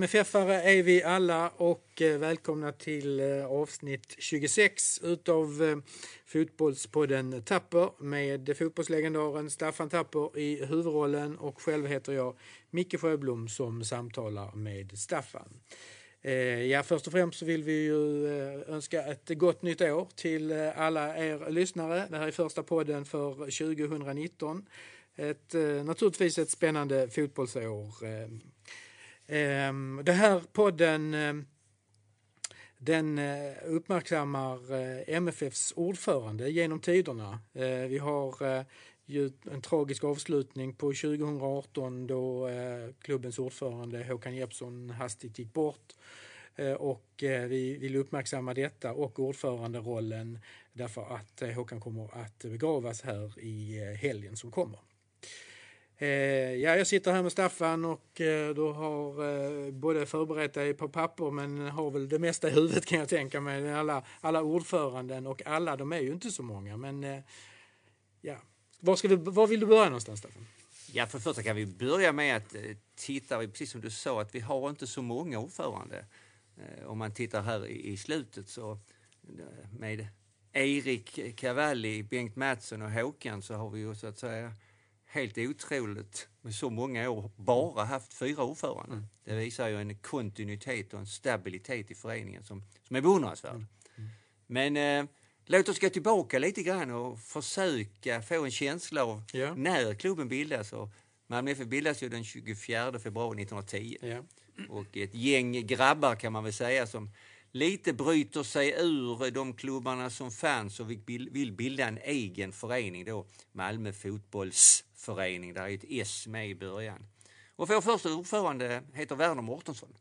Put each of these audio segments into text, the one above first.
MFF-are är vi alla och eh, välkomna till eh, avsnitt 26 utav eh, Fotbollspodden Tapper med fotbollslegendaren Staffan Tapper i huvudrollen och själv heter jag Micke Sjöblom som samtalar med Staffan. Ja, först och främst så vill vi ju önska ett gott nytt år till alla er lyssnare. Det här är första podden för 2019. Ett, naturligtvis ett spännande fotbollsår Ehm, den här podden ehm, den eh, uppmärksammar eh, MFFs ordförande genom tiderna. Eh, vi har ju en tragisk avslutning på 2018 då klubbens ordförande Håkan Jeppsson hastigt gick bort. Och vi vill uppmärksamma detta och ordföranderollen därför att Håkan kommer att begravas här i helgen som kommer. Eh, ja, jag sitter här med Staffan och eh, du har eh, både förberett dig på papper men har väl det mesta i huvudet kan jag tänka mig. Alla, alla ordföranden och alla, de är ju inte så många. Men eh, ja, var, ska vi, var vill du börja någonstans Staffan? Ja, för det första kan vi börja med att eh, titta, precis som du sa, att vi har inte så många ordförande. Eh, om man tittar här i slutet så med Erik Cavalli, Bengt Mattsson och Håkan så har vi ju så att säga helt otroligt med så många år bara haft fyra ordförande. Mm. Det visar ju en kontinuitet och en stabilitet i föreningen som, som är beundransvärd. Mm. Mm. Men eh, låt oss gå tillbaka lite grann och försöka få en känsla av yeah. när klubben bildas. Och Malmö FF bildas ju den 24 februari 1910. Yeah. Och ett gäng grabbar kan man väl säga som lite bryter sig ur eh, de klubbarna som fanns och vill bilda en egen förening då, Malmö fotbollsförening. Där är ett S med i början. Och vår första ordförande heter Werner Mårtensson.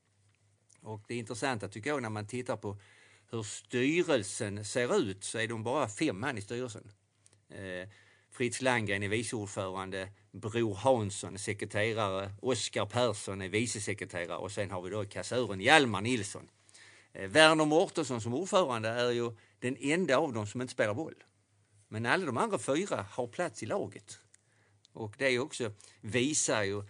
Och det intressanta tycker jag när man tittar på hur styrelsen ser ut så är de bara fem man i styrelsen. Eh, Fritz Landgren är vice ordförande, Bror Hansson är sekreterare, Oskar Persson är vicesekreterare och sen har vi då kassören Hjalmar Nilsson Eh, Werner Mårtensson som ordförande är ju den enda av dem som inte spelar boll. Men alla de andra fyra har plats i laget. Och det också visar ju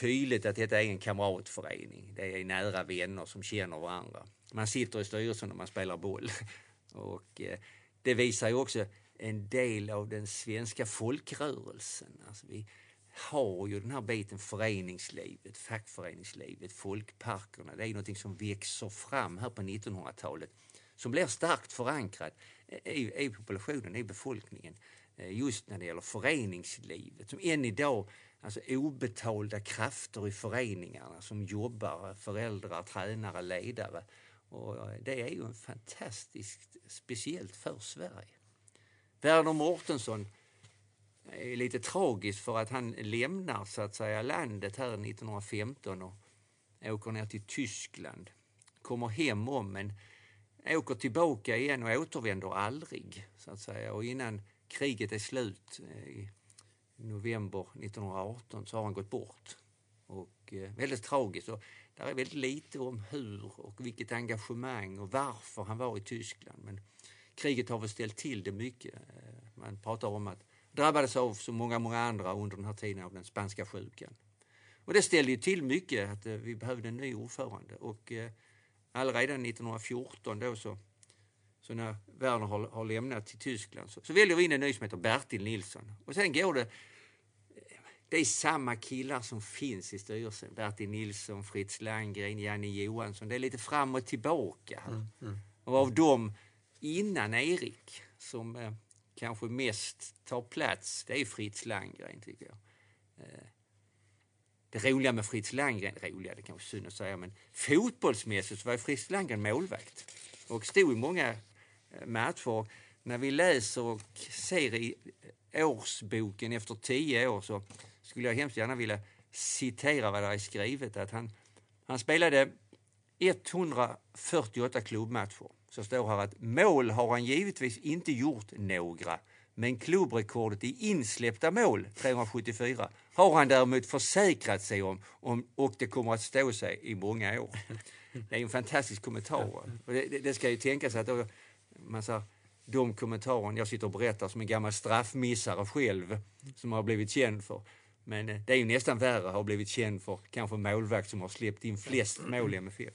tydligt att detta är en kamratförening. Det är nära vänner som känner varandra. Man sitter i styrelsen och man spelar boll. Och eh, det visar ju också en del av den svenska folkrörelsen. Alltså vi, har ju den här biten föreningslivet, fackföreningslivet, folkparkerna. Det är någonting som växer fram här på 1900-talet som blir starkt förankrat i, i populationen, i befolkningen. Eh, just när det gäller föreningslivet som än idag, alltså obetalda krafter i föreningarna som jobbar, föräldrar, tränare, ledare. Och eh, det är ju en fantastiskt speciellt för Sverige. Werner Mortensson är lite tragiskt för att han lämnar så att säga landet här 1915 och åker ner till Tyskland. Kommer hem om men åker tillbaka igen och återvänder aldrig så att säga. Och innan kriget är slut eh, i november 1918 så har han gått bort. Och eh, väldigt tragiskt. Och där är väldigt lite om hur och vilket engagemang och varför han var i Tyskland. Men kriget har väl ställt till det mycket. Eh, man pratar om att drabbades av, som många, många andra under den här tiden, av den spanska sjukan. Och det ställde ju till mycket att eh, vi behövde en ny ordförande och eh, allredan 1914 då så, så när Werner har, har lämnat till Tyskland så, så väljer vi in en ny som heter Bertil Nilsson. Och sen går det det är samma killar som finns i styrelsen. Bertil Nilsson, Fritz Landgren, Janne Johansson. Det är lite fram och tillbaka. Mm, mm. Och av dem innan Erik som eh, kanske mest tar plats, det är Fritz Landgren tycker jag. Eh, det roliga med Fritz Landgren, roliga det kanske är synd att säga, men fotbollsmässigt så var Fritz Landgren målvakt och stod i många eh, matcher. När vi läser och ser i årsboken efter tio år så skulle jag hemskt gärna vilja citera vad det är skrivet att han, han spelade 148 klubbmatcher så står här att mål har han givetvis inte gjort några. Men klubbrekordet i insläppta mål, 374, har han däremot försäkrat sig om, om och det kommer att stå sig i många år. Det är en fantastisk kommentar. Och det, det, det ska ju tänkas att då, man sa, de kommentarerna jag sitter och berättar som en gammal straffmissare själv, som har blivit känd för men eh, det är ju nästan värre att ha blivit känd för kanske målvakt som har släppt in flest mål i MFF.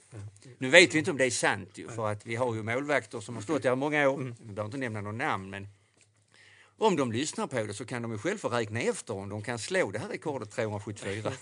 Nu vet vi inte om det är sant ju, för att vi har ju målvakter som har stått där många år. Vi behöver inte nämna någon namn, men om de lyssnar på det så kan de ju själva få räkna efter om de kan slå det här rekordet 374.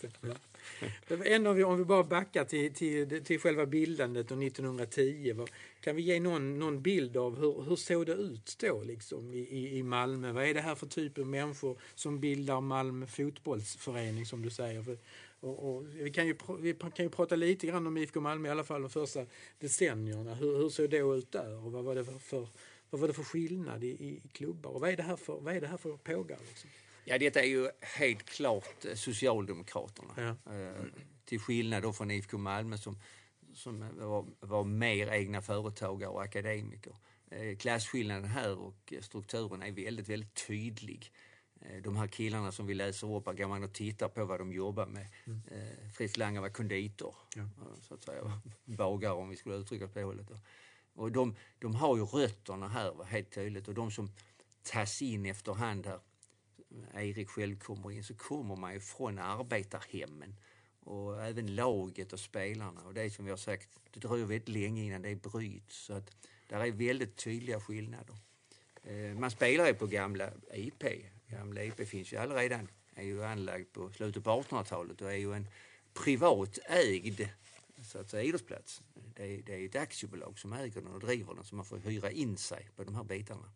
Ändå om vi, om vi bara backar till, till, till själva bildandet och 1910. Vad, kan vi ge någon, någon bild av hur, hur såg det ut då liksom i, i Malmö? Vad är det här för typ av människor som bildar Malmö fotbollsförening som du säger? För, och, och, vi, kan ju, vi kan ju prata lite grann om IFK Malmö i alla fall de första decennierna. Hur, hur såg det ut där och vad var det för, vad var det för skillnad i, i klubbar? Och vad är det här för, vad är det här för pågar? Liksom? Ja, detta är ju helt klart eh, Socialdemokraterna. Ja. Eh, till skillnad då från IFK Malmö som, som var, var mer egna företagare och akademiker. Eh, klasskillnaden här och strukturen är väldigt, väldigt tydlig. De här killarna som vi läser upp, går man och tittar på vad de jobbar med. Mm. Fritz Lange var konditor, Ja. så att säga, bagare om vi skulle uttrycka det hållet. Och de, de har ju rötterna här helt tydligt och de som tas in efterhand här, Erik själv kommer in, så kommer man ju från arbetarhemmen och även laget och spelarna. Och det är som vi har sagt, det dröjer väldigt länge innan det bryts. Så att där är väldigt tydliga skillnader. Eh, man spelar ju på gamla IP. Gamla IP finns ju allredan, är ju anlagd på slutet på 1800-talet och är ju en privatägd så att säga, idrottsplats. Det är, det är ett aktiebolag som äger den och driver den så man får hyra in sig på de här bitarna.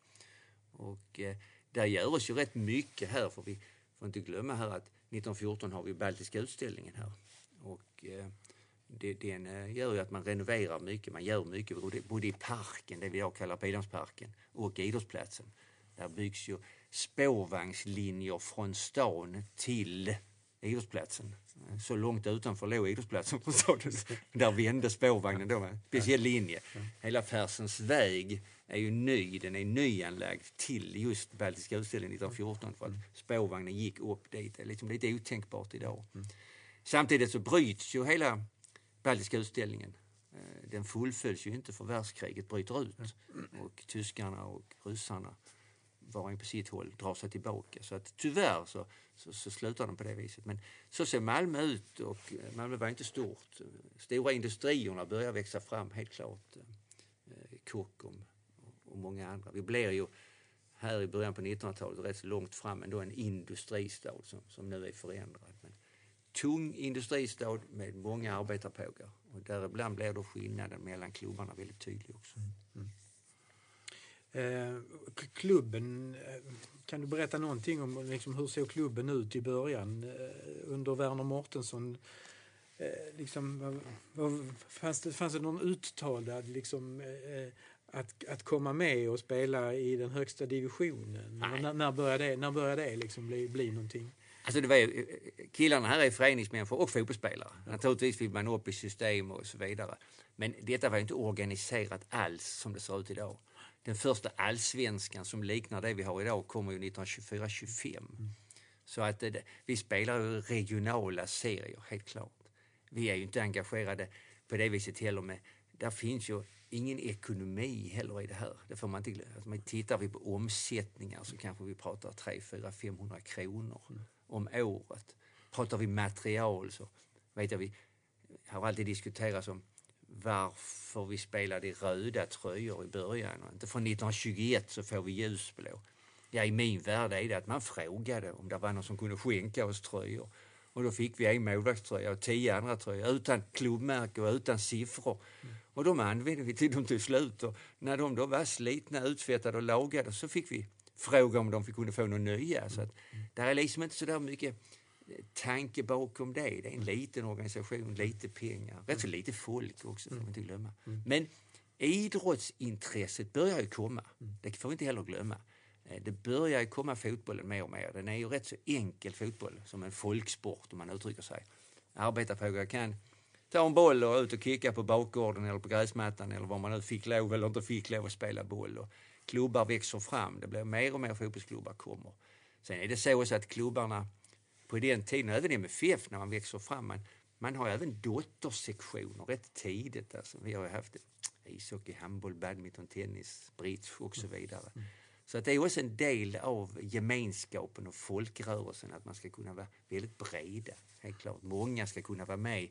Och eh, där görs ju rätt mycket här för vi får inte glömma här att 1914 har vi Baltiska utställningen här. Och eh, det, den eh, gör ju att man renoverar mycket, man gör mycket både, både i parken, det vi idag kallar Pildammsparken, och idrottsplatsen. Där byggs ju spårvagnslinjer från stan till idrottsplatsen. Så långt utanför låg idrottsplatsen du. Där vände spårvagnen då en speciell linje. Hela Persens väg är ju ny, den är nyanlagd till just Baltiska utställningen 1914 för att spårvagnen gick upp dit. Det är liksom lite otänkbart idag. Samtidigt så bryts ju hela Baltiska utställningen. Eh, Den fullföljs ju inte för världskriget bryter ut och tyskarna och ryssarna var och en på sitt håll drar sig tillbaka. Så att tyvärr så, så, så slutar de på det viset. Men så ser Malmö ut och eh, Malmö var inte stort. Stora industrierna börjar växa fram helt klart. Eh, Kockums Kockum och många andra. Vi blir ju här i början på 1900-talet rätt så långt fram ändå en industristad som, som nu är förändrad. Men tung industristad med många arbetarpågar och däribland blir då skillnaden mellan klubbarna väldigt tydlig också. Mm. mm klubben, eh, kan du berätta någonting om liksom, hur såg klubben ut i början eh, under Werner Mortensson? Eh, liksom, fanns, det, fanns det någon uttalad liksom, eh, att, att komma med och spela i den högsta divisionen? När, när började det, när började det liksom bli, bli någonting? Alltså det var ju, killarna här är föreningsmänniskor och fotbollsspelare. Naturligtvis vill man upp i system och så vidare. Men detta var inte organiserat alls som det ser ut idag. Den första allsvenskan som liknar det vi har idag kommer ju 1924-25. Så att det, vi spelar ju regionala serier, helt klart. Vi är ju inte engagerade på det viset heller. Med, där finns ju ingen ekonomi heller i det här. Det får man inte glömma. Alltså, tittar vi på omsättningar så kanske vi pratar 3, 4, 500 kronor om året. Pratar vi material så vet jag vi har alltid diskuterats om varför vi spelade i röda tröjor i början. och Inte från 1921 så får vi ljusblå. Ja, i min värld är det att man frågade om det var någon som kunde skänka oss tröjor. Och då fick vi en målvaktströja och tio andra tröjor utan klubbmärke och utan siffror. Och de använde vi till dem till slut. Och när de då var slitna, utfettade och lagade så fick vi fråga om de kunde få några nya. Så att, där är liksom inte så där mycket tanke bakom det. Det är en liten organisation, lite pengar, rätt så lite folk också får vi inte glömma. Men idrottsintresset börjar ju komma. Det får vi inte heller glömma. Eh, Det börjar ju komma fotbollen mer och mer. Den är ju rätt så enkel fotboll, som en folksport om man uttrycker sig. Arbetarfrågor kan ta en boll och ut och kicka på bakgården eller på gräsmattan eller var man nu fick lov eller inte fick lov att spela boll. Och klubbar växer fram, det blir mer och mer fotbollsklubbar kommer. Sen är det så också att klubbarna på den tiden, även MFF när man växer fram, man, man har även dottersektioner rätt tidigt. Alltså, vi har haft ishockey, handboll, badminton, tennis, bridge och så vidare. Så att det är också en del av gemenskapen och folkrörelsen att man ska kunna vara väldigt breda. Helt klart. Många ska kunna vara med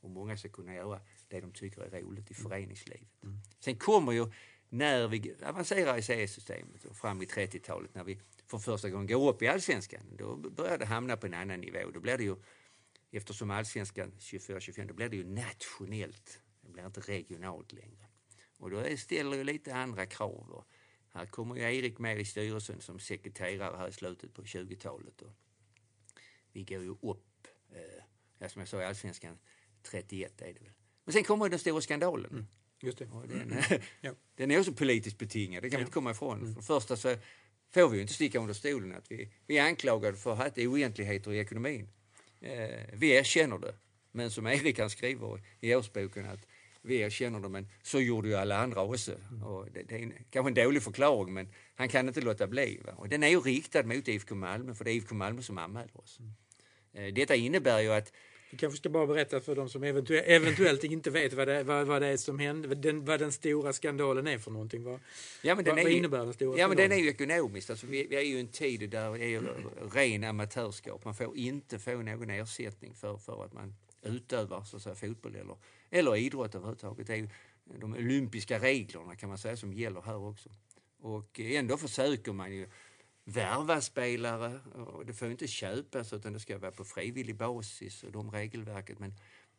och många ska kunna göra det de tycker är roligt i föreningslivet. Mm. Sen kommer ju när vi avancerar i CS-systemet och fram i 30-talet när vi för första gången går upp i allsvenskan, då börjar det hamna på en annan nivå. Då blir det ju, eftersom allsvenskan 24-25, då blir det ju nationellt. Det blir inte regionalt längre. Och då ställer ju lite andra krav. Och här kommer ju Erik med i styrelsen som sekreterare här i slutet på 20-talet. Vi går ju upp, eh, som jag sa i allsvenskan, 31 är det väl. Men sen kommer den stora skandalen. Mm. Just det. Och den, ja. den är också politiskt betingad, det kan ja. vi inte komma ifrån. Mm. För det första så får vi inte sticka under stolen att vi, vi är anklagade för att ha oegentligheter i ekonomin. Eh, vi erkänner det. Men som Erik kan skriver i årsboken att vi erkänner det, men så gjorde ju alla andra också. Och det, det, är en, kanske en dålig förklaring, men han kan inte låta bli. Va? Och den är ju riktad mot IFK Malmö, för det är IFK Malmö som anmäler oss. Mm. Eh, detta innebär ju att vi kanske ska bara berätta för de som eventuellt, eventuellt inte vet vad det, vad, vad det är som hände, den, vad den stora skandalen är för någonting. Vad, ja, men den vad, är, vad innebär den stora Ja, men den är ju ekonomiskt. Alltså, vi, vi är ju i en tid där det är ren amatörskap. Man får inte få någon ersättning för, för att man utövar så att säga, fotboll eller, eller idrott överhuvudtaget. Det är ju de olympiska reglerna kan man säga som gäller här också. Och ändå försöker man ju värva spelare. Och det får inte köpas utan det ska vara på frivillig basis och de regelverket. Men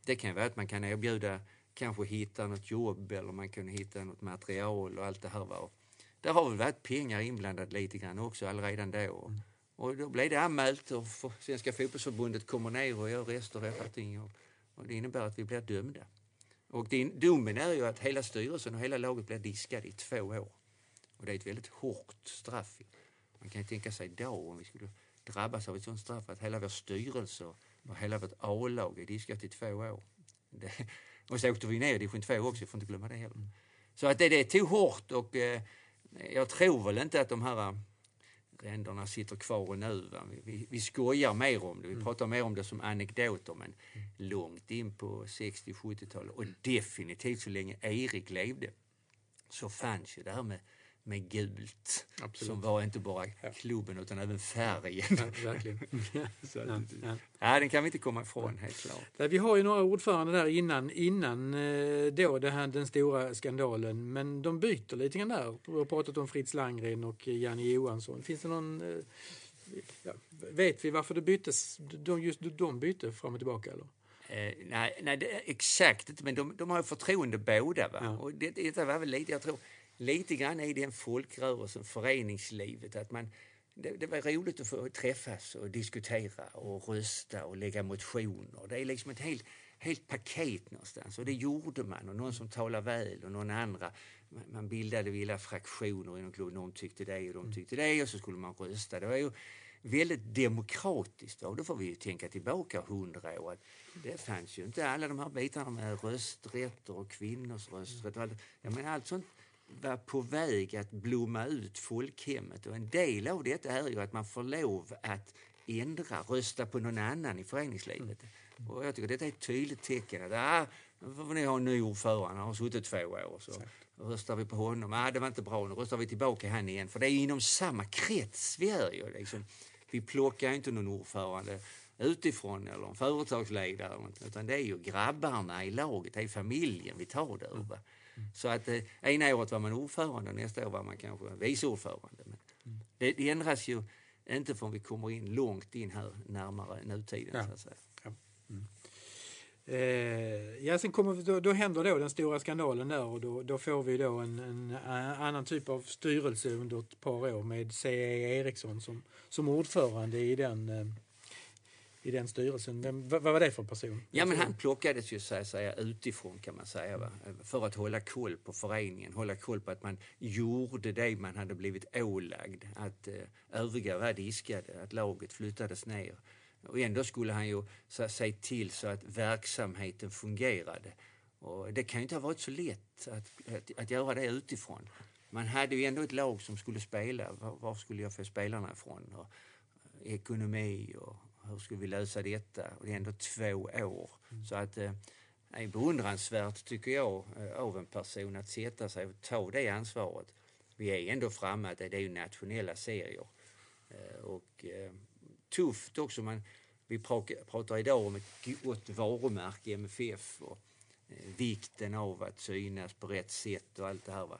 det kan vara att man kan erbjuda, kanske hitta något jobb eller man kan hitta något material och allt det här. Var. Där har väl varit pengar inblandat lite grann också redan då. Mm. Och då blev det anmält och Svenska fotbollsförbundet kommer ner och gör rester och allting. Och, och det innebär att vi blir dömda. Och din, domen är ju att hela styrelsen och hela laget blir diskade i två år. Och det är ett väldigt hårt straff. Man kan ju tänka sig då om vi skulle drabbas av ett sånt straff att hela vår styrelse och hela vårt A-lag är diskat i två år. Det, och så åkte vi ner i division 2 också, jag får inte glömma det heller. Så att det, det tog hårt och eh, jag tror väl inte att de här eh, ränderna sitter kvar nu. Va? Vi, vi, vi skojar mer om det, vi mm. pratar mer om det som anekdoter men långt in på 60-70-talet och definitivt så länge Erik levde så fanns ju det här med med gult. Absolut. Som var inte bara klubben utan även färgen. Ja, verkligen. Så att, ja, ja. den kan vi inte komma ifrån helt klart. Vi har ju några ordförande där innan, innan eh, då det här, den stora skandalen. Men de byter lite grann där. Vi har pratat om Fritz Langren och Janne Johansson. Finns det någon eh, Ja, vet vi varför det byttes, de, just de bytte fram och tillbaka? Eller? Eh, nej, nej det, exakt inte, men de, de har ju förtroende båda. Va? Ja. Och det, det var väl lite, jag tror, lite grann i den folkrörelsen, föreningslivet, att man det, det, var roligt att få träffas och diskutera och rösta och lägga motioner. Det är liksom ett helt, helt paket någonstans och det gjorde man och någon som talar väl och någon andra. Man bildade lilla fraktioner inom klubben, någon tyckte det och de mm. tyckte det och så skulle man rösta. Det var ju väldigt demokratiskt och då får vi ju tänka tillbaka hundra år. Det fanns ju inte alla de här bitarna med rösträtter och kvinnors rösträtt. Jag menar, allt sånt var på väg att blomma ut folkhemmet och en del av detta är ju att man får lov att ändra, rösta på någon annan i föreningslivet. Mm. Och jag tycker detta är ett tydligt tecken. Att, ah, nu får ni ha en ny ordförande, han har suttit två år. Så röstar vi på honom. Ah, det var inte bra, nu röstar vi tillbaka han igen. För det är inom samma krets vi är ju. Liksom. Vi plockar inte någon ordförande utifrån eller en företagsledare. Utan det är ju grabbarna i laget, det är familjen vi tar det ur. Så att eh, ena året var man ordförande, nästa år var man kanske vice ordförande. Men mm. det, det ändras ju inte förrän vi kommer in långt in här närmare nutiden. Ja. Så att säga. Ja. Mm. Eh, ja, sen kommer då, då händer då den stora skandalen där och då, då får vi då en, en, annan typ av styrelse under ett par år med C.E. Eriksson som, som ordförande i den eh, i den styrelsen. Vem, vad, var det för person? Ja, men han plockades ju så att säga utifrån kan man säga. Va? För att hålla koll på föreningen, hålla koll på att man gjorde det man hade blivit ålagd. Att eh, övriga var diskade, att laget flyttades ner. Och ändå skulle han ju se till så att verksamheten fungerade. Och det kan ju inte ha varit så lätt att, att, att göra det utifrån. Man hade ju ändå ett lag som skulle spela. Var, var skulle jag få spelarna ifrån? Och, eh, ekonomi och hur ska vi lösa detta? Och det är ändå två år. Mm. Så att eh, är beundransvärt tycker jag eh, av en person att sätta sig och ta det ansvaret. vi är ändå framme det är ju nationella serier. Eh, och tufft också. Man, vi pratar idag om ett gott varumärke i MFF och vikten av att synas på rätt sätt och allt det här. Va?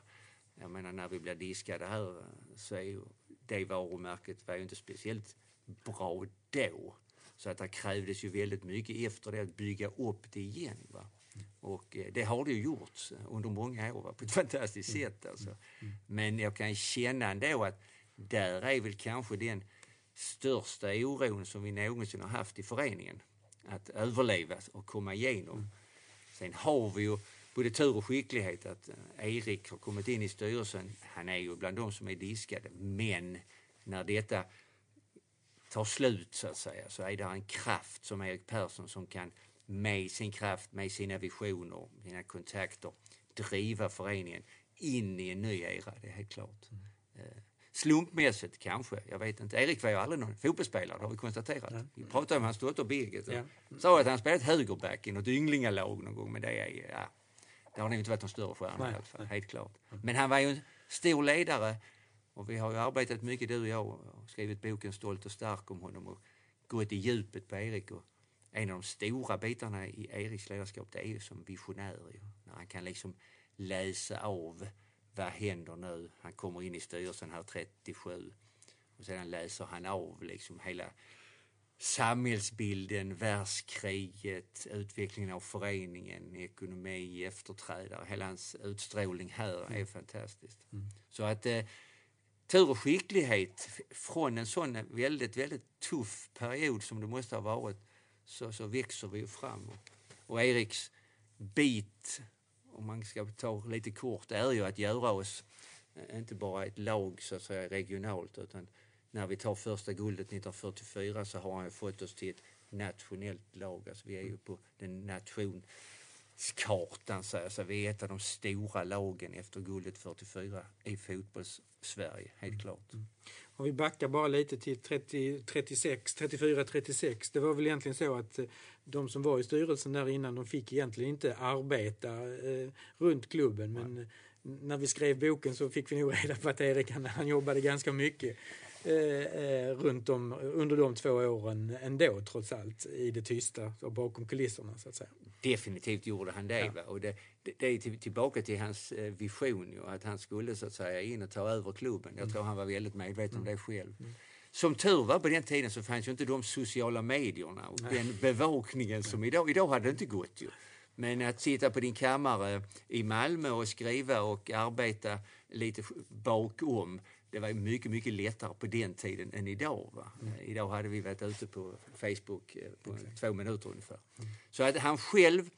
Jag menar när vi blir diskade här så är ju det varumärket var ju inte speciellt bra då. Så att det krävdes ju väldigt mycket efter det att bygga upp det igen. Va? Och det har det ju gjorts under många år va? på ett fantastiskt mm. sätt. Alltså. Men jag kan känna ändå att där är väl kanske den största oron som vi någonsin har haft i föreningen. Att överleva och komma igenom. Mm. Sen har vi ju både tur och skicklighet att eh, Erik har kommit in i styrelsen. Han är ju bland de som är diskade. Men när detta tar slut så att säga så är det en kraft som Erik Persson som kan med sin kraft, med sina visioner, sina kontakter driva föreningen in i en ny era. Det är helt klart. Mm. Eh, Slumpmässigt kanske, jag vet inte. Erik var ju aldrig någon fotbollsspelare, har vi konstaterat. Ja. Vi pratade om hans dotter Birgit och ja. sa att han spelat högerback i något ynglingalag någon gång, men det är, ja, det har nog inte varit någon större stjärna i alla fall, helt klart. Men han var ju en stor ledare och vi har ju arbetat mycket du och jag och skrivit boken Stolt och stark om honom och gått i djupet på Erik. Och en av de stora bitarna i Eriks ledarskap det är ju som visionär. När han kan liksom läsa av vad händer nu? Han kommer in i styrelsen här 37 och sedan läser han av liksom hela samhällsbilden, världskriget, utvecklingen av föreningen, ekonomi, efterträdare. Hela hans utstrålning här är mm. fantastiskt. Mm. Så att eh, tur och skicklighet från en sån väldigt, väldigt tuff period som det måste ha varit så, så växer vi fram. Och Eriks bit om man ska ta lite kort, är ju att göra oss eh, inte bara ett lag så att säga regionalt utan när vi tar första guldet 1944 så har han fått oss till ett nationellt lag. Alltså vi är ju på den nation så vi är ett av de stora lagen efter guldet 44 i fotbolls-Sverige, helt mm. klart. Mm. Om vi backar bara lite till 30, 36, 34, 36. Det var väl egentligen så att eh, de som var i styrelsen där innan, de fick egentligen inte arbeta eh, runt klubben. Men eh, när vi skrev boken så fick vi nog reda på att Erik han, han jobbade ganska mycket eh, eh, runt om, under de två åren ändå trots allt i det tysta och bakom kulisserna så att säga. Definitivt gjorde han det. Ja. Och det, det, det är tillbaka till hans eh, vision ju, att han skulle så att säga in och ta över klubben. Jag mm. tror han var väldigt medveten mm. om det själv. Mm. Som tur var på den tiden så fanns ju inte de sociala medierna och Nej. den bevakningen som idag. Idag hade det inte gått ju. Men att sitta på din kammare i Malmö och skriva och arbeta lite bakom det var mycket, mycket lättare på den tiden än idag. Va? Mm. Idag hade vi varit ute på Facebook eh, på okay. två minuter ungefär. Mm. Så att han själv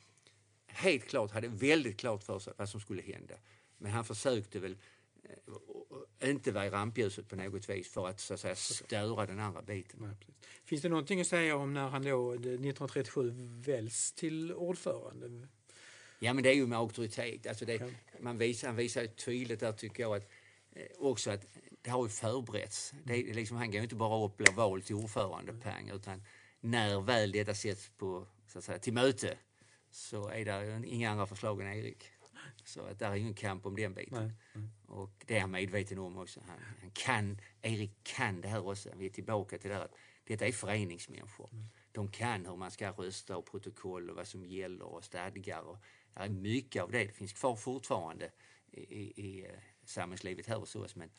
helt klart hade väldigt klart för sig vad som skulle hända. Men han försökte väl eh, inte vara i rampljuset på något vis för att, så att säga, störa den andra biten. Nej, Finns det någonting att säga om när han då 1937 väljs till ordförande? Ja men det är ju med auktoritet. Alltså det, man visar, han visar tydligt där tycker jag att eh, också att det har ju förberetts. Det är liksom, han går inte bara upp och blir vald till ordförande pang, utan när väl detta sätts på, så att säga, till möte så är det inga andra förslag än Erik. Så att där är ingen kamp om den biten. Nej, nej. Och det är han medveten om också. Han, han, kan, Erik kan det här också. Vi är tillbaka till det här att detta är föreningsmänniskor. Mm. De kan hur man ska rösta och protokoll och vad som gäller och stadgar. Och det är mycket av det. Det finns kvar fortfarande i, i, i eh, samhällslivet här hos oss. Men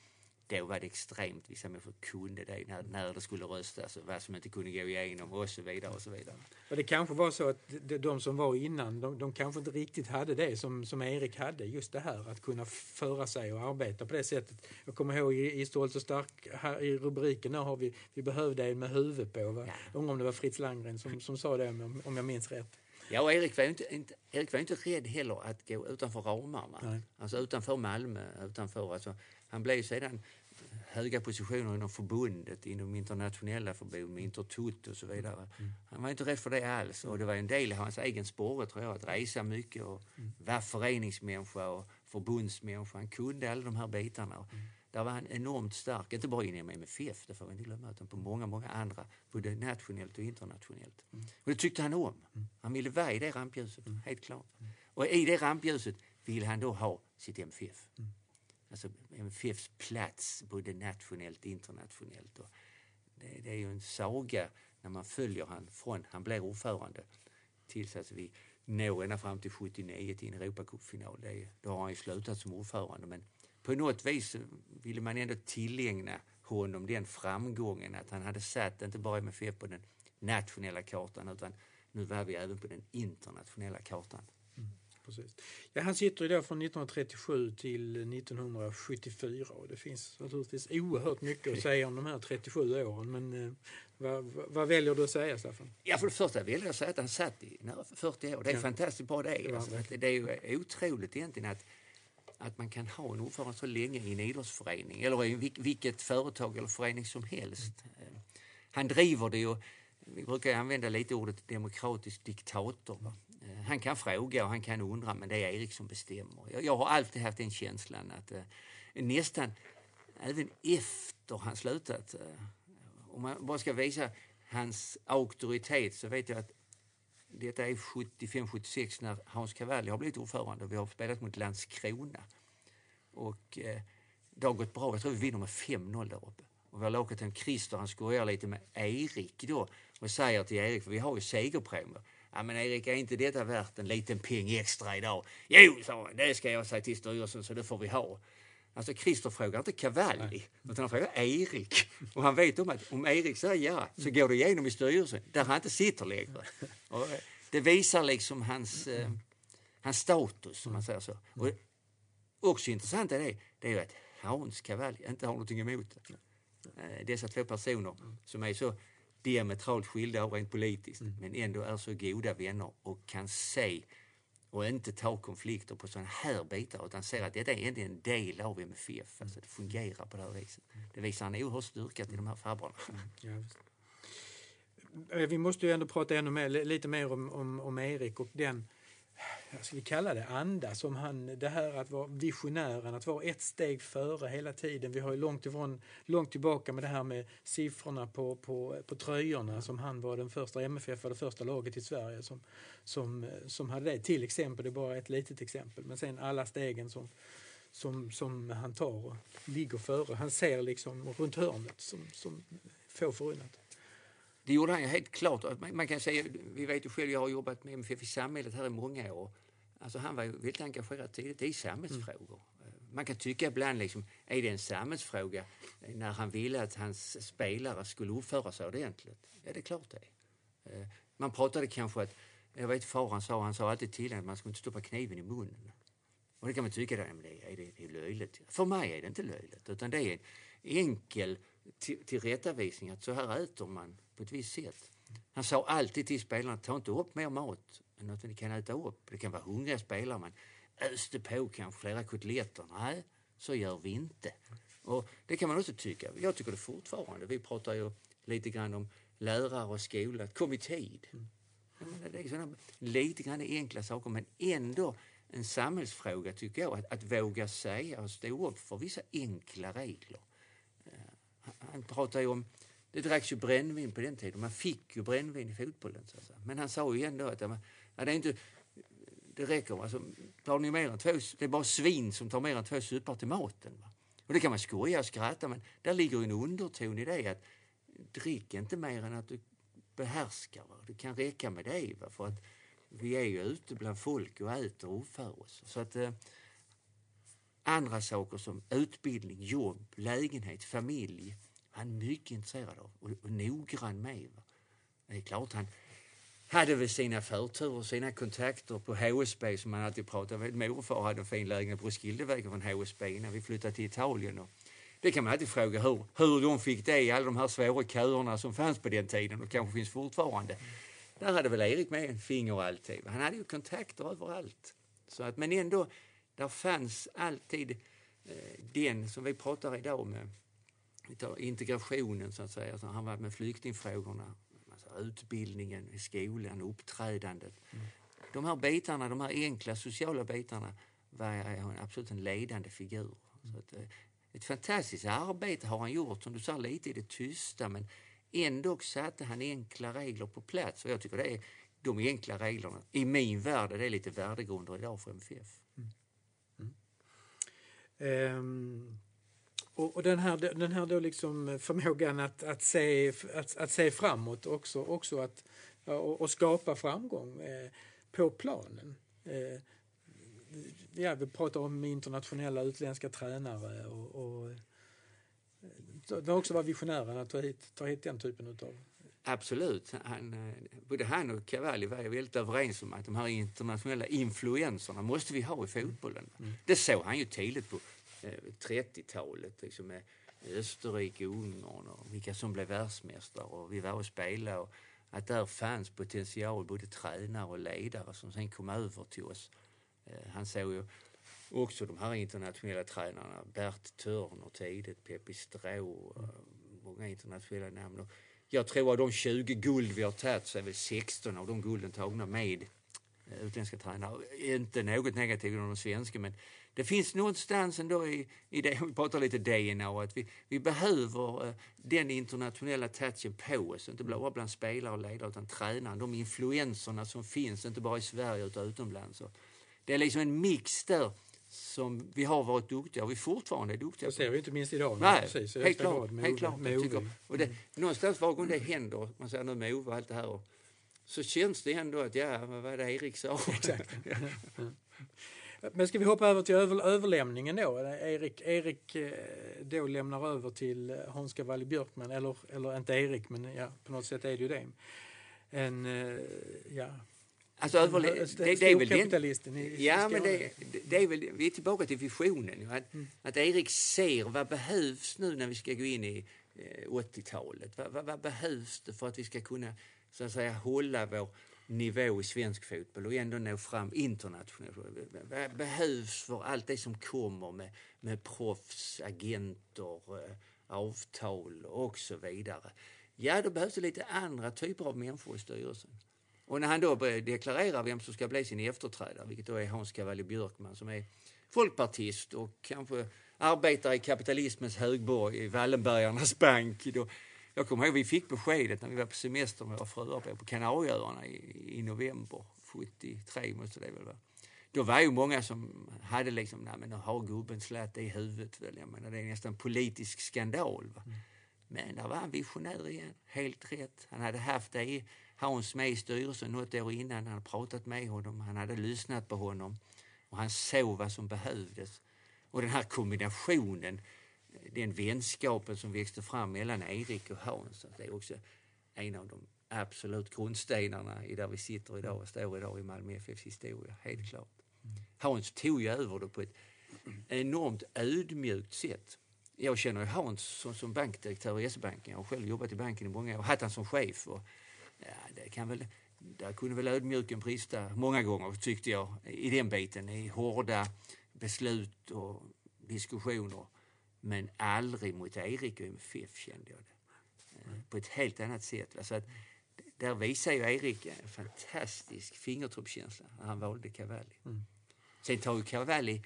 då var det extremt, vissa människor kunde det när, när det skulle röstas och vad som inte kunde gå igenom och så vidare och så vidare. Och det kanske var så att de som var innan, de, de kanske inte riktigt hade det som, som Erik hade, just det här att kunna föra sig och arbeta på det sättet. Jag kommer ihåg i, i Stolt och stark, här i rubriken där har vi, vi behövde en med huvud på. Va? Ja. Undrar om det var Fritz Landgren som, som sa det om, om jag minns rätt. Ja, och Erik var ju inte, inte, Erik var inte rädd heller att gå utanför ramarna. Nej. Alltså utanför Malmö, utanför, alltså, han blev sedan höga positioner inom förbundet, inom internationella förbund, med Intertut och så vidare. Mm. Han var inte rädd för det alls och det var en del av hans egen sporre tror jag, att resa mycket och mm. vara föreningsmänniska och förbundsmänniska. Han kunde alla de här bitarna. Mm. Där var han enormt stark, inte bara inom MFF, det får vi inte glömma, utan på många, många andra, både nationellt och internationellt. Mm. Och det tyckte han om. Mm. Han ville vara i det rampljuset, mm. helt klart. Och i det rampljuset ville han då ha sitt MFF alltså MFFs plats både nationellt och internationellt. Och det, det är ju en saga när man följer han från han blir ordförande tills att vi når ända fram till 79 till en Europacupfinal. Då har han ju slutat som ordförande men på något vis ville man ändå tillägna honom den framgången att han hade satt inte bara MFF på den nationella kartan utan nu var vi även på den internationella kartan. Precis. Ja, han sitter ju då från 1937 till 1974 och det finns naturligtvis oerhört mycket att säga om de här 37 åren men eh, vad, vad, väljer du att säga Staffan? Ja, för det första väljer jag att säga att han satt i 40 år. Det är ja. fantastiskt bra det. Alltså, det är ju otroligt egentligen att att man kan ha en ordförande så länge i en idrottsförening eller i vilket företag eller förening som helst. Mm. Han driver det och vi brukar använda lite ordet demokratisk diktator. Va? Han kan fråga och han kan undra men det är Erik som bestämmer. Jag, jag har alltid haft den känslan att eh, nästan även efter han slutat, eh, om man bara ska visa hans auktoritet så vet jag att detta är 75-76 när Hans Cavalli har blivit ordförande och vi har spelat mot Landskrona. Och eh, det har gått bra. Jag tror vi vinner med 5-0 där uppe. Och vi har en Christer, han skojar lite med Erik då och säger till Erik, för vi har ju segerpremier. Ja men Erik, är inte detta värt en liten peng extra idag? Jo, sa han, det ska jag säga till styrelsen så det får vi ha. Alltså Christer frågar inte Cavalli, utan han frågar Erik. Och han vet om att om Erik säger ja, så går det igenom i styrelsen, där han inte sitter längre. Och eh, det visar liksom hans, eh, hans status, om man säger så. Och också intressant är det, det är ju att Hans Cavalli inte har någonting emot det. Eh, dessa två personer som är så diametralt skilda rent politiskt, mm. men ändå är så goda vänner och kan se och inte ta konflikter på sådana här bitar utan ser att detta är en del av MFF. Alltså det fungerar på det här viset. Det visar en oerhörd styrka till de här farbrorna. Mm, ja, vi måste ju ändå prata ännu mer, lite mer om, om, om Erik och den jag vi kalla det anda som han, det här att vara visionären, att vara ett steg före hela tiden. Vi har ju långt, ifrån, långt tillbaka med det här med siffrorna på, på, på tröjorna som han var den första, MFF var det första laget i Sverige som, som, som hade det. Till exempel, det är bara ett litet exempel, men sen alla stegen som, som, som han tar och ligger före. Han ser liksom runt hörnet som, som få förunnat. Det gjorde han ju helt klart. Man kan säga, vi vet ju själv, jag har jobbat med MFF i samhället här i många år. Alltså han var ju väldigt engagerad tidigt i samhällsfrågor. Mm. Man kan tycka ibland, liksom, är det en samhällsfråga eh, när han ville att hans spelare skulle uppföra sig ordentligt? Ja, det är klart det eh, Man pratade kanske att, jag vet far han sa, han sa alltid till att man skulle inte stoppa kniven i munnen. Och det kan man tycka, det är, det är löjligt. För mig är det inte löjligt, utan det är en enkel tillrättavisning att så här äter man på ett visst sätt. Han sa alltid till spelarna, ta inte upp mer mat än att ni kan äta upp. Det kan vara hungriga spelare, men öste på kanske flera kotletter. Nej, så gör vi inte. Och det kan man också tycka. Jag tycker det fortfarande. Vi pratar ju lite grann om lärare och skola. Kom i tid. Menar, det är sådana lite grann enkla saker, men ändå en samhällsfråga tycker jag. Att, att våga säga och stå upp för vissa enkla regler. Han pratar ju om det dracks ju brännvin på den tiden. Man fick ju brännvin i fotbollen. Så Men han sa ju ändå att ja, det, är inte, det räcker. Alltså, tar ni mer än två, det är bara svin som tar mer än två supar till maten. Va? Och det kan man skoja och skratta men där ligger en underton i det att drick inte mer än att du behärskar. Va? Det kan räcka med det. Va? För att vi är ju ute bland folk och äter och för oss. Så att, eh, andra saker som utbildning, jobb, lägenhet, familj han är mycket intresserad av och, och noggrann med. Va? Det är klart han hade väl sina förturer, sina kontakter på HSB som man alltid pratar med. Morfar hade en fin lägenhet på Roskildevägen från HSB innan vi flyttade till Italien. Och det kan man alltid fråga hur, hur de fick det i alla de här svåra köerna som fanns på den tiden och kanske finns fortfarande. Där hade väl Erik med en finger alltid. Han hade ju kontakter överallt. Så att, men ändå, där fanns alltid eh, den som vi pratar idag med integrationen så att säga. Han var med flyktingfrågorna, alltså, utbildningen skolan, uppträdandet. Mm. De här bitarna, de här enkla sociala bitarna var han absolut en ledande figur. Så att, eh, ett fantastiskt arbete har han gjort, som du sa, lite i det tysta men ändå satte han enkla regler på plats och jag tycker det är de enkla reglerna, i min värld, det är lite värdegrunder idag för MFF. Mm. Ehm, och, och den här, den här då liksom förmågan att, att, se, att, att se framåt också, också att, och, och skapa framgång eh, på planen. Eh, ja, vi pratar om internationella utländska tränare och, och eh, det har också varit visionären att ta hit, ta hit den typen av Absolut. Han, eh, både han och Cavalli var väldigt överens om att de här internationella influenserna måste vi ha i fotbollen. Mm. Det såg han ju tidigt på 30-talet eh, liksom med Österrike, Ungern och vilka som blev världsmästare och vi var och spelade och att där fanns potential både tränare och ledare som sen kom över till oss. Eh, han såg ju också de här internationella tränarna, Bert Törner tidigt, Peppi Strå, många internationella namn. Jag tror av de 20 guld vi har tagit så är väl 16 av de gulden tagna med eh, utländska tränare. Inte något negativt om de svenska men det finns någonstans ändå i, i det, vi pratar lite DNA, att vi, vi behöver uh, den internationella touchen på oss, inte bara bland spelare och ledare utan tränaren, de influenserna som finns, inte bara i Sverige utan utomlands. Så det är liksom en mix där som vi har varit duktiga och vi fortfarande är duktiga Det ser vi inte minst idag. Nej, precis, helt klart. Med helt klart med Ove. Och det, mm. Någonstans var gång det händer, man säger nu med Ove och allt det här, och, så känns det ändå att ja, vad var det Erik sa? Exakt. Men ska vi hoppa över till över, överlämningen då? Erik, Erik eh, då lämnar över till eh, Hans Cavalli Björkman, eller, eller inte Erik, men ja, på något sätt är det ju det. En, eh, ja, Alltså överle- det, det, är väl den, i, ja, men det, det, är väl, vi är tillbaka till visionen. Att, mm. att Erik ser vad behövs nu när vi ska gå in i eh, 80-talet. Vad, vad, vad, behövs det för att vi ska kunna så att säga, hålla vår nivå i svensk fotboll och ändå nå fram internationellt? Vad behövs för allt det som kommer med, med proffs, agenter, eh, avtal och så vidare? Ja, då behövs det lite andra typer av människor i styrelsen. Och när han då deklarerar vem som ska bli sin efterträdare, vilket då är Hans Cavalli Björkman som är folkpartist och kanske arbetar i kapitalismens högborg i Wallenbergarnas bank. Då, jag kommer ihåg vi fick beskedet när vi var på semester med våra fruar på Kanarieöarna i, i november 73 måste det väl vara. Då var ju många som hade liksom, nej men nu har gubben slät i huvudet väl. Jag menar, det är nästan politisk skandal. Va? Mm. Men där var han visionär igen, helt rätt. Han hade haft det i Hans med i styrelsen något år innan. Han hade pratat med honom, han hade lyssnat på honom och han såg vad som behövdes. Och den här kombinationen, den vänskapen som växte fram mellan Erik och Hans, det är också en av de absolut grundstenarna i där vi sitter idag och står idag i Malmö FFs historia, helt klart. Hans tog ju över det på ett enormt ödmjukt sätt. Jag känner ju Hans som, som bankdirektör i S-banken. Jag har själv jobbat i banken i många år, haft han som chef. Och Ja, det kan väl, där kunde väl ödmjuken brista många gånger tyckte jag i den biten, i hårda beslut och diskussioner. Men aldrig mot Erik och MFF kände jag det. Mm. På ett helt annat sätt. Alltså att, där visar ju Erik en fantastisk fingertoppskänsla när han valde Cavalli. Mm. Sen tar ju Cavalli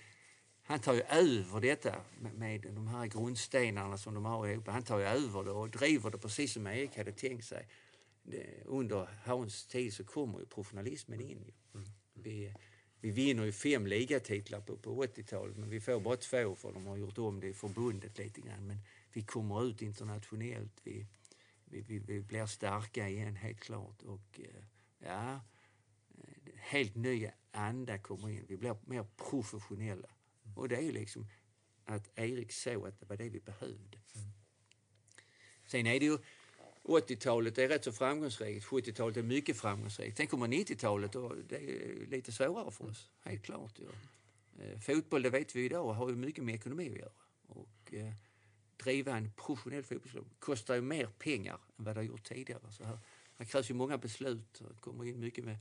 han tar ju över detta med, med de här grundstenarna som de har ihop. Han tar ju över det och driver det precis som Erik hade tänkt sig under Hans tid så kommer ju professionalismen in. Mm. Vi, vi vinner ju fem ligatitlar på, på 80-talet men vi får bara två för de har gjort om det i förbundet lite grann. Men vi kommer ut internationellt. Vi, vi, vi, vi blir starka igen helt klart. Och eh, ja, eh, helt nya anda kommer in. Vi blir mer professionella. Och det är ju liksom att Erik såg att det var det vi behövde. Mm. Sen är det ju 80-talet är rätt så framgångsrikt, 70-talet är mycket framgångsrikt. Sen kommer 90-talet och det är lite svårare för oss, helt klart. Ja. Eh, fotboll, det vet vi idag, har ju mycket med ekonomi att göra. Och, eh, driva en professionell fotbollsklubb kostar ju mer pengar än vad det har gjort tidigare. Så här, här krävs ju många beslut, det kommer in mycket med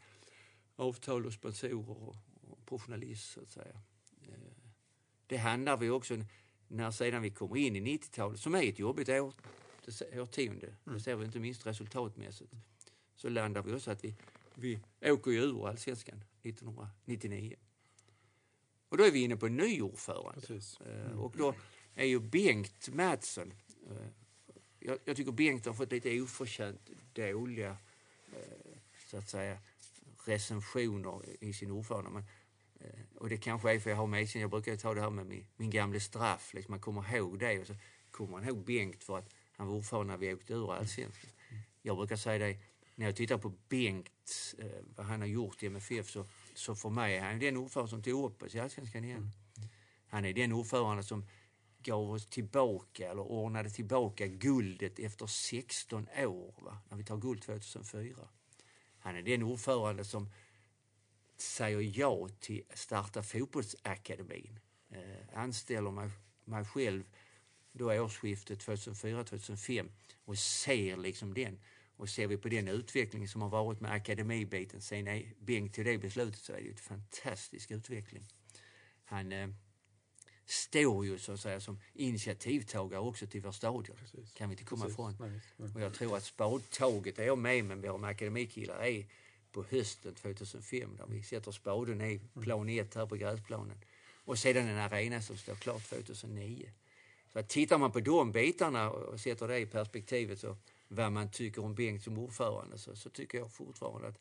avtal och sponsorer och, och professionalism så att säga. Eh, det handlar vi också när sedan vi kommer in i 90-talet, som är ett jobbigt år årtionde. Mm. Det ser vi inte minst resultatmässigt. Så landar vi också att vi, vi åker ju ur allsvenskan 1999. Och då är vi inne på en ny ordförande. Eh, mm. Och då är ju Bengt Mattsson, eh, jag, jag, tycker Bengt har fått lite oförtjänt dåliga eh, så att säga recensioner i sin ordförande. Men och det kanske är för jag har medkänsla. Jag brukar ta det här med min, min gamla straff. Liksom man kommer ihåg det och så kommer man ihåg Bengt för att han var ordförande när vi åkte ur allsvenskan. Jag brukar säga det, när jag tittar på Bengt, eh, vad han har gjort i MFF, så, så för mig är han den ordförande som tog upp oss i allsvenskan igen. Han är den ordförande som gav oss tillbaka, eller ordnade tillbaka guldet efter 16 år, va? när vi tar guld 2004. Han är den ordförande som säger ja till att starta fotbollsakademin. Eh, anställer mig, mig själv då årsskiftet 2004-2005 och ser liksom den. Och ser vi på den utveckling som har varit med akademibiten sen Bengt till det beslutet så är det ju en fantastisk utveckling. Han eh, står ju så att säga som initiativtagare också till vår stadion. Precis. kan vi inte komma Precis. ifrån. Nej, nej. Och jag tror att spadtaget är jag med med våra akademikillar är på hösten 2005 där vi sätter spaden i plan 1 här på gräsplanen. Och sedan en arena som står klart 2009. Så att tittar man på de bitarna och sätter det i perspektivet så vad man tycker om Bengt som ordförande så, så tycker jag fortfarande att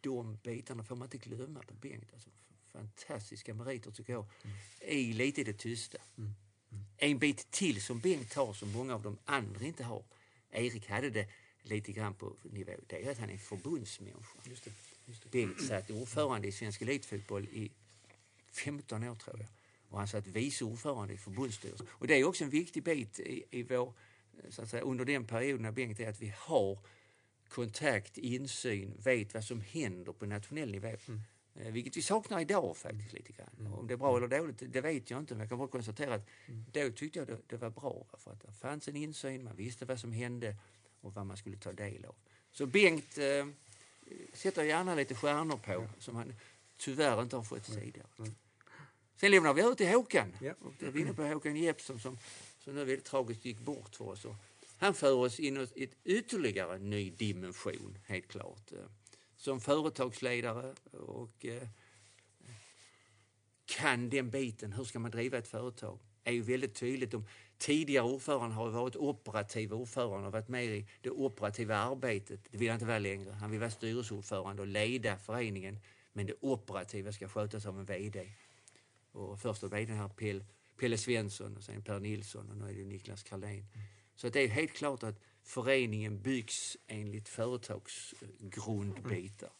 de bitarna får man inte glömma på Bengt. Alltså, fantastiska meriter tycker jag, mm. i lite i det tysta. Mm. Mm. En bit till som Bengt har som många av de andra inte har. Erik hade det lite grann på nivå, det är att han är förbundsmänniska. Just det, just det. Bengt satt ordförande i svensk elitfotboll i 15 år tror jag. Och han satt vice ordförande i förbundsstyrelsen. Och det är också en viktig bit i, i vår, så att säga, under den perioden när Bengt är att vi har kontakt, insyn, vet vad som händer på nationell nivå. Mm. Eh, vilket vi saknar idag faktiskt lite grann. Mm. Om det är bra eller dåligt, det vet jag inte. Men jag kan bara konstatera att mm. då tyckte jag det, det var bra. För att det fanns en insyn, man visste vad som hände och vad man skulle ta del av. Så Bengt eh, sätter gärna lite stjärnor på ja. som han tyvärr inte har fått tidigare. Mm. Sen lämnar vi över till Håkan. Ja. Och då är vi inne på Håkan Jeppsson som, som nu väldigt tragiskt gick bort för oss. Och han för oss in i ett ytterligare ny dimension, helt klart. Eh, som företagsledare och eh, kan den biten, hur ska man driva ett företag, är ju väldigt tydligt. De tidigare ordförande har varit operativa ordförande och varit med i det operativa arbetet. Det vill han inte vara längre. Han vill vara styrelseordförande och leda föreningen. Men det operativa ska skötas av en VD. Och var det här Pelle, Pelle Svensson och sen Per Nilsson och nu är det Niklas Karlén. Mm. Så det är helt klart att föreningen byggs enligt företagsgrundbitar.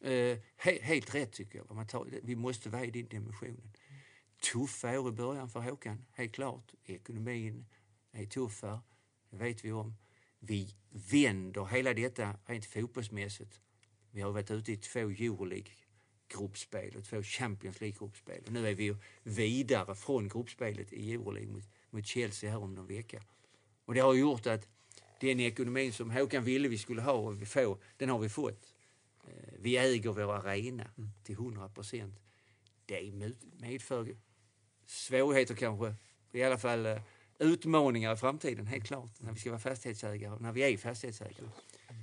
Mm. He, helt rätt tycker jag. Man tar, vi måste vara i den dimensionen. Tuffa år i början för Håkan, helt klart. Ekonomin är tuffare, det vet vi om. Vi vänder hela detta rent fotbollsmässigt. Vi har varit ute i två Euroleague gruppspel och två Champions League-gruppspel. Nu är vi vidare från gruppspelet i Euroleague mot, mot Chelsea här om någon vecka. Och det har gjort att den ekonomin som Håkan ville vi skulle ha och vi får, den har vi fått. Eh, vi äger vår arena mm. till 100 procent. Det medför svårigheter kanske, i alla fall eh, utmaningar i framtiden, helt klart, när vi ska vara fastighetsägare, när vi är fastighetsägare.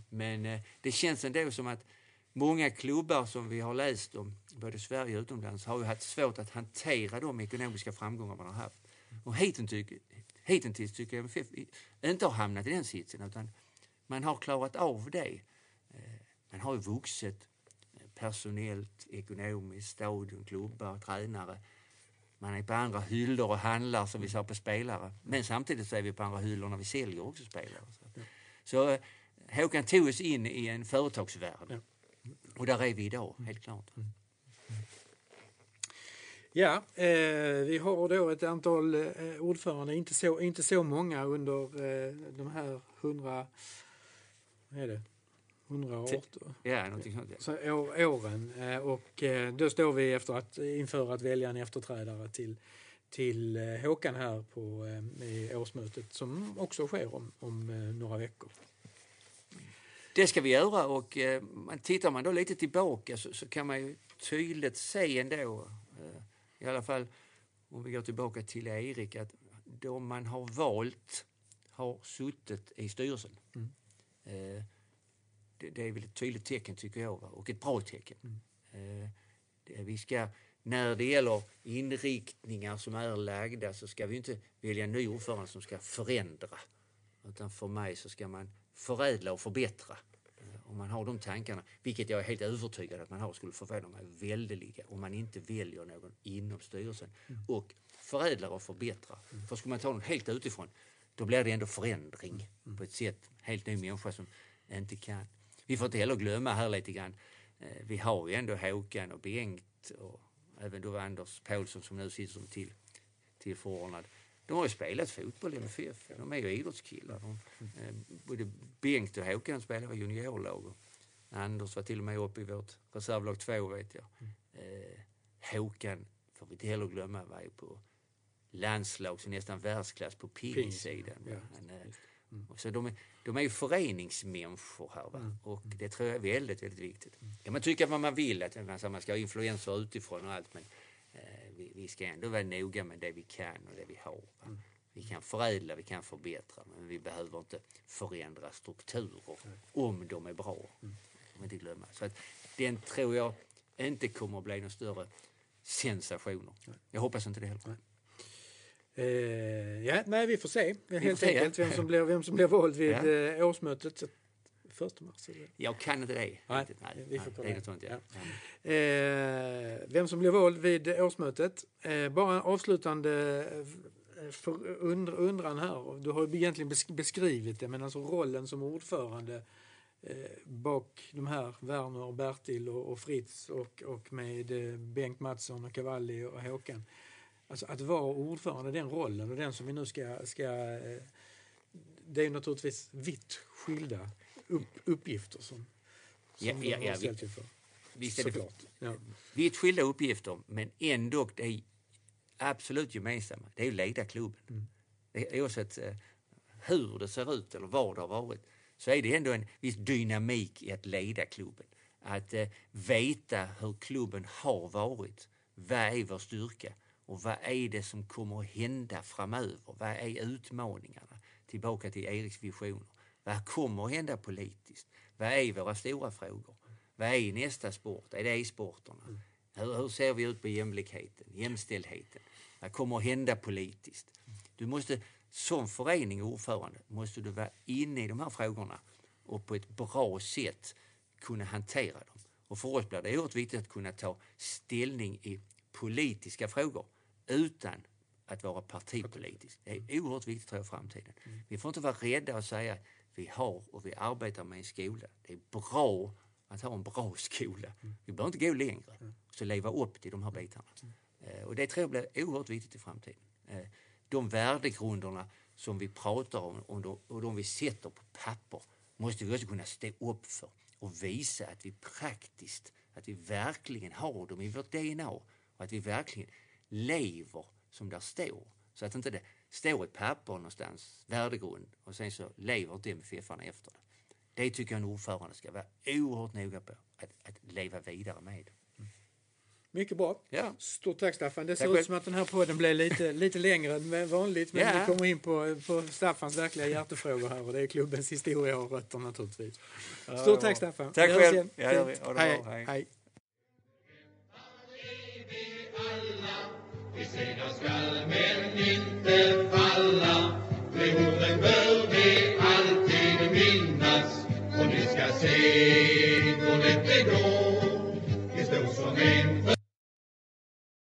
Men eh, det känns ändå som att många klubbar som vi har läst om, både i Sverige och utomlands, har ju haft svårt att hantera de ekonomiska framgångar man har haft. Och hittills, tycker jag MFF inte har hamnat i den sitsen utan man har klarat av det. Eh, man har ju vuxit eh, personellt, ekonomiskt, stadion, klubbar, tränare. Man är på andra hyllor och handlar som vi sa på spelare. Men samtidigt så är vi på andra hyllor när vi säljer också spelare. Så, eh, så Håkan tog oss in i en företagsvärld. Och där är vi idag, helt klart. Mm. Ja, eh, vi har då ett antal eh, ordförande, inte så, inte så många under eh, de här hundra, vad är det, 118 ja, någonting sånt, ja. Så, år, åren. Eh, och eh, då står vi efter att införa att välja en efterträdare till, till eh, Håkan här på i årsmötet som också sker om, om några veckor. Det ska vi göra och tittar man då lite tillbaka så, så kan man ju tydligt se ändå i alla fall om vi går tillbaka till Erik, att de man har valt har suttit i styrelsen. Mm. Eh, det, det, är väl ett tydligt tecken tycker jag, och ett bra tecken. Mm. Eh, det, vi ska, när det gäller inriktningar som är lagda så ska vi inte välja en ny ordförande som ska förändra. Utan för mig så ska man förädla och förbättra. Eh, om man har de tankarna, vilket jag är helt övertygad att man har, skulle förvåna mig väldeliga om man inte väljer någon inom styrelsen och förädlar och förbättrar. För skulle man ta någon helt utifrån, då blir det ändå förändring på ett sätt, helt ny människa som inte kan. Vi får inte heller glömma här lite grann, eh, vi har ju ändå Håkan och Bengt och även då Anders Paulsson som nu sitter som till, tillförordnad. De har ju spelat fotboll i MFF, de är ju idrottskillar. De, eh, både Bengt och Håkan spelar i juniorlag. och Anders var till och med uppe i vårt reservlag 2 vet jag. Eh, Håkan får vi inte heller glömma var ju på landslag, så nästan världsklass på pingsidan. ja. Eh, och Så de, är, de är ju föreningsmänniskor här va? och det tror jag är väldigt, väldigt viktigt. kan man tycka vad man vill, att man, ska ha influenser utifrån och allt men vi, vi ska ändå vara noga med det vi kan och det vi har. Va? Vi kan förädla, vi kan förbättra men vi behöver inte förändra strukturer om de är bra. Får inte glömma. Så att den tror jag inte kommer att bli några större sensationer. Jag hoppas inte det heller. Eh, ja, nej, vi får se helt se, ja. vem som blir, vem som blir vald vid Ja. eh, årsmötet. Första mars. Eller? Jag kan inte det. Nej, nej, vi får nej, kolla. något sånt, ja. Ja. Eh, vem som blir vald vid årsmötet. Eh, bara en avslutande eh, för und, undran här. Du har ju egentligen besk- beskrivit det, men alltså rollen som ordförande eh, bak de här Werner, och Bertil och, och Fritz och, och med eh, Bengt Mattsson och Cavalli och Håkan. Alltså att vara ordförande, den rollen och den som vi nu ska... ska eh, det är naturligtvis vitt skilda upp, uppgifter som, som Ja, de ja, har ja, ställt inför. Visst är det Såklart. Ja. vitt skilda uppgifter, men ändå det är absolut gemensamma. Det är ju ledarklubben. Mm. Det är Oavsett eh, hur det ser ut eller vad det har varit så är det ändå en viss dynamik i att leda klubben. Att eh, veta hur klubben har varit. Vad är vår styrka? Och vad är det som kommer att hända framöver? Vad är utmaningarna? Tillbaka till Eriks visioner. Vad kommer att hända politiskt? Vad är våra stora frågor? Vad är nästa sport? Är det e-sporterna? Hur, hur ser vi ut på jämlikheten, jämställdheten? Vad kommer att hända politiskt? Du måste som förening och ordförande måste du vara inne i de här frågorna och på ett bra sätt kunna hantera dem. Och för oss blir det oerhört viktigt att kunna ta ställning i politiska frågor utan att vara partipolitisk. Det är oerhört viktigt tror jag i framtiden. Vi får inte vara rädda att säga att vi har och vi arbetar med en skola. Det är bra att ha en bra skola. Vi behöver inte gå längre. Så leva upp till de här bitarna. Eh, Och det tror jag blir oerhört viktigt i framtiden. Eh, De värdegrunderna som vi pratar om och de vi sätter på papper måste vi också kunna stå upp för och visa att vi praktiskt, att vi verkligen har dem i vårt DNA och att vi verkligen lever som där står. Så att inte det står ett papper någonstans, värdegrund, och sen så lever inte MFF-arna efter det. Det tycker jag en ordförande ska vara oerhört noga på, att, att leva vidare med. Mycket bra. Ja. Stort tack Staffan. Det Tack ser ut som att den här podden blev lite, lite längre än vanligt. Men Ja. vi kommer in på, på Staffans verkliga hjärtefrågor här och det är klubbens historia och rötter naturligtvis. Stort tack Staffan. Tack själv. Ja, det gör vi. Fint. Ha det hej, bra. Hej. hej. sedan skall men inte falla. Behoven bör vi alltid minnas och ni ska se då det går.